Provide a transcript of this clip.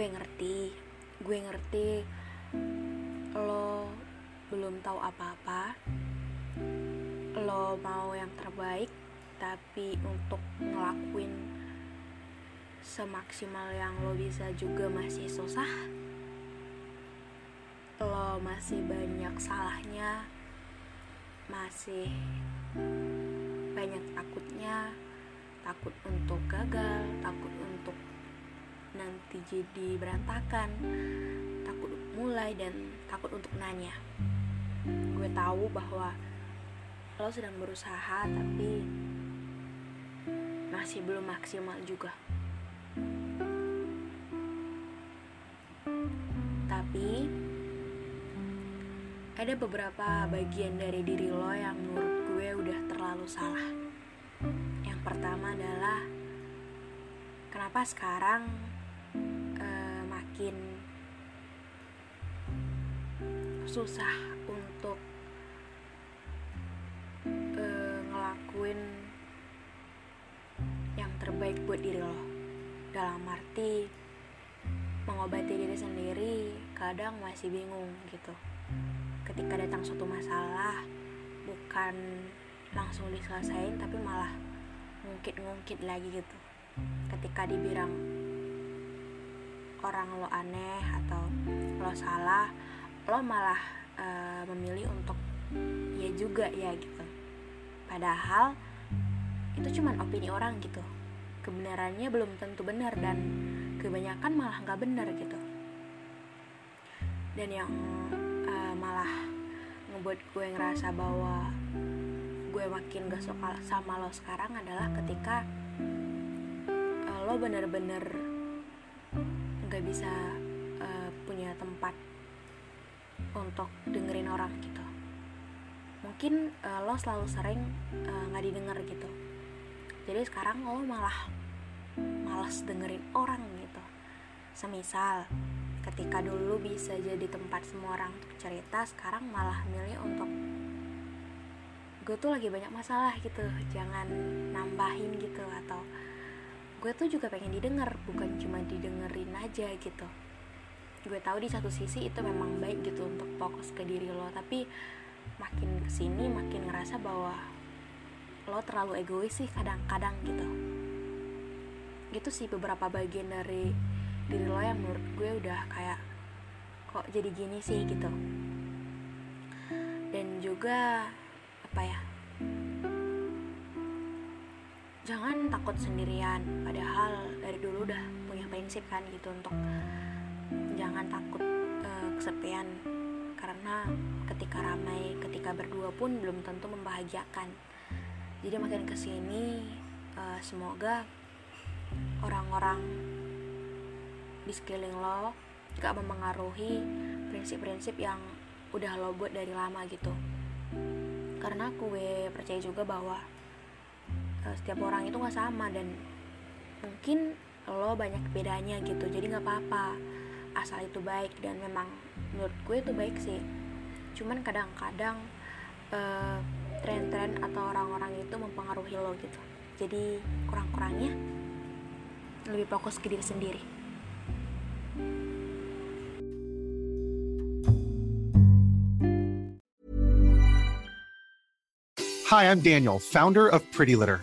Gue ngerti. Gue ngerti lo belum tahu apa-apa. Lo mau yang terbaik, tapi untuk ngelakuin semaksimal yang lo bisa juga masih susah lo masih banyak salahnya masih banyak takutnya takut untuk gagal jadi berantakan takut mulai dan takut untuk nanya gue tahu bahwa lo sedang berusaha tapi masih belum maksimal juga. Tapi ada beberapa bagian dari diri lo yang menurut gue udah terlalu salah. Yang pertama adalah kenapa sekarang susah untuk uh, ngelakuin yang terbaik buat diri lo. Dalam arti mengobati diri sendiri kadang masih bingung gitu. Ketika datang suatu masalah bukan langsung diselesain tapi malah ngungkit-ngungkit lagi gitu. Ketika dibilang orang lo aneh atau lo salah lo malah uh, memilih untuk ya juga ya gitu. Padahal itu cuman opini orang gitu. Kebenarannya belum tentu benar dan kebanyakan malah nggak benar gitu. Dan yang uh, malah ngebuat gue ngerasa bahwa gue makin gak suka sama lo sekarang adalah ketika uh, lo bener-bener nggak bisa uh, punya tempat untuk dengerin orang gitu. Mungkin uh, lo selalu sering nggak uh, didengar gitu. Jadi sekarang lo malah malas dengerin orang gitu. Semisal ketika dulu bisa jadi tempat semua orang cerita sekarang malah milih untuk gue tuh lagi banyak masalah gitu jangan nambahin gitu atau gue tuh juga pengen didengar bukan cuma didengerin aja gitu. Gue tahu di satu sisi itu memang baik gitu untuk fokus ke diri lo tapi makin ke sini makin ngerasa bahwa lo terlalu egois sih kadang-kadang gitu. Gitu sih beberapa bagian dari diri lo yang menurut gue udah kayak kok jadi gini sih? gitu. Dan juga apa ya jangan takut sendirian. Padahal dari dulu udah punya prinsip kan gitu untuk jangan takut uh, kesepian. Karena ketika ramai ketika berdua pun belum tentu membahagiakan. Jadi makin ke sini uh, semoga orang-orang di sekeliling lo gak mempengaruhi prinsip-prinsip yang udah lo buat dari lama gitu. Karena gue percaya juga bahwa uh, setiap orang itu gak sama dan mungkin lo banyak bedanya gitu. Jadi gak apa-apa. Asal itu baik dan memang menurut gue itu baik sih. Cuman kadang-kadang uh, tren-tren atau orang-orang itu mempengaruhi lo gitu. Jadi kurang-kurangnya lebih fokus ke diri sendiri. Hi, I'm Daniel, founder of Pretty Litter.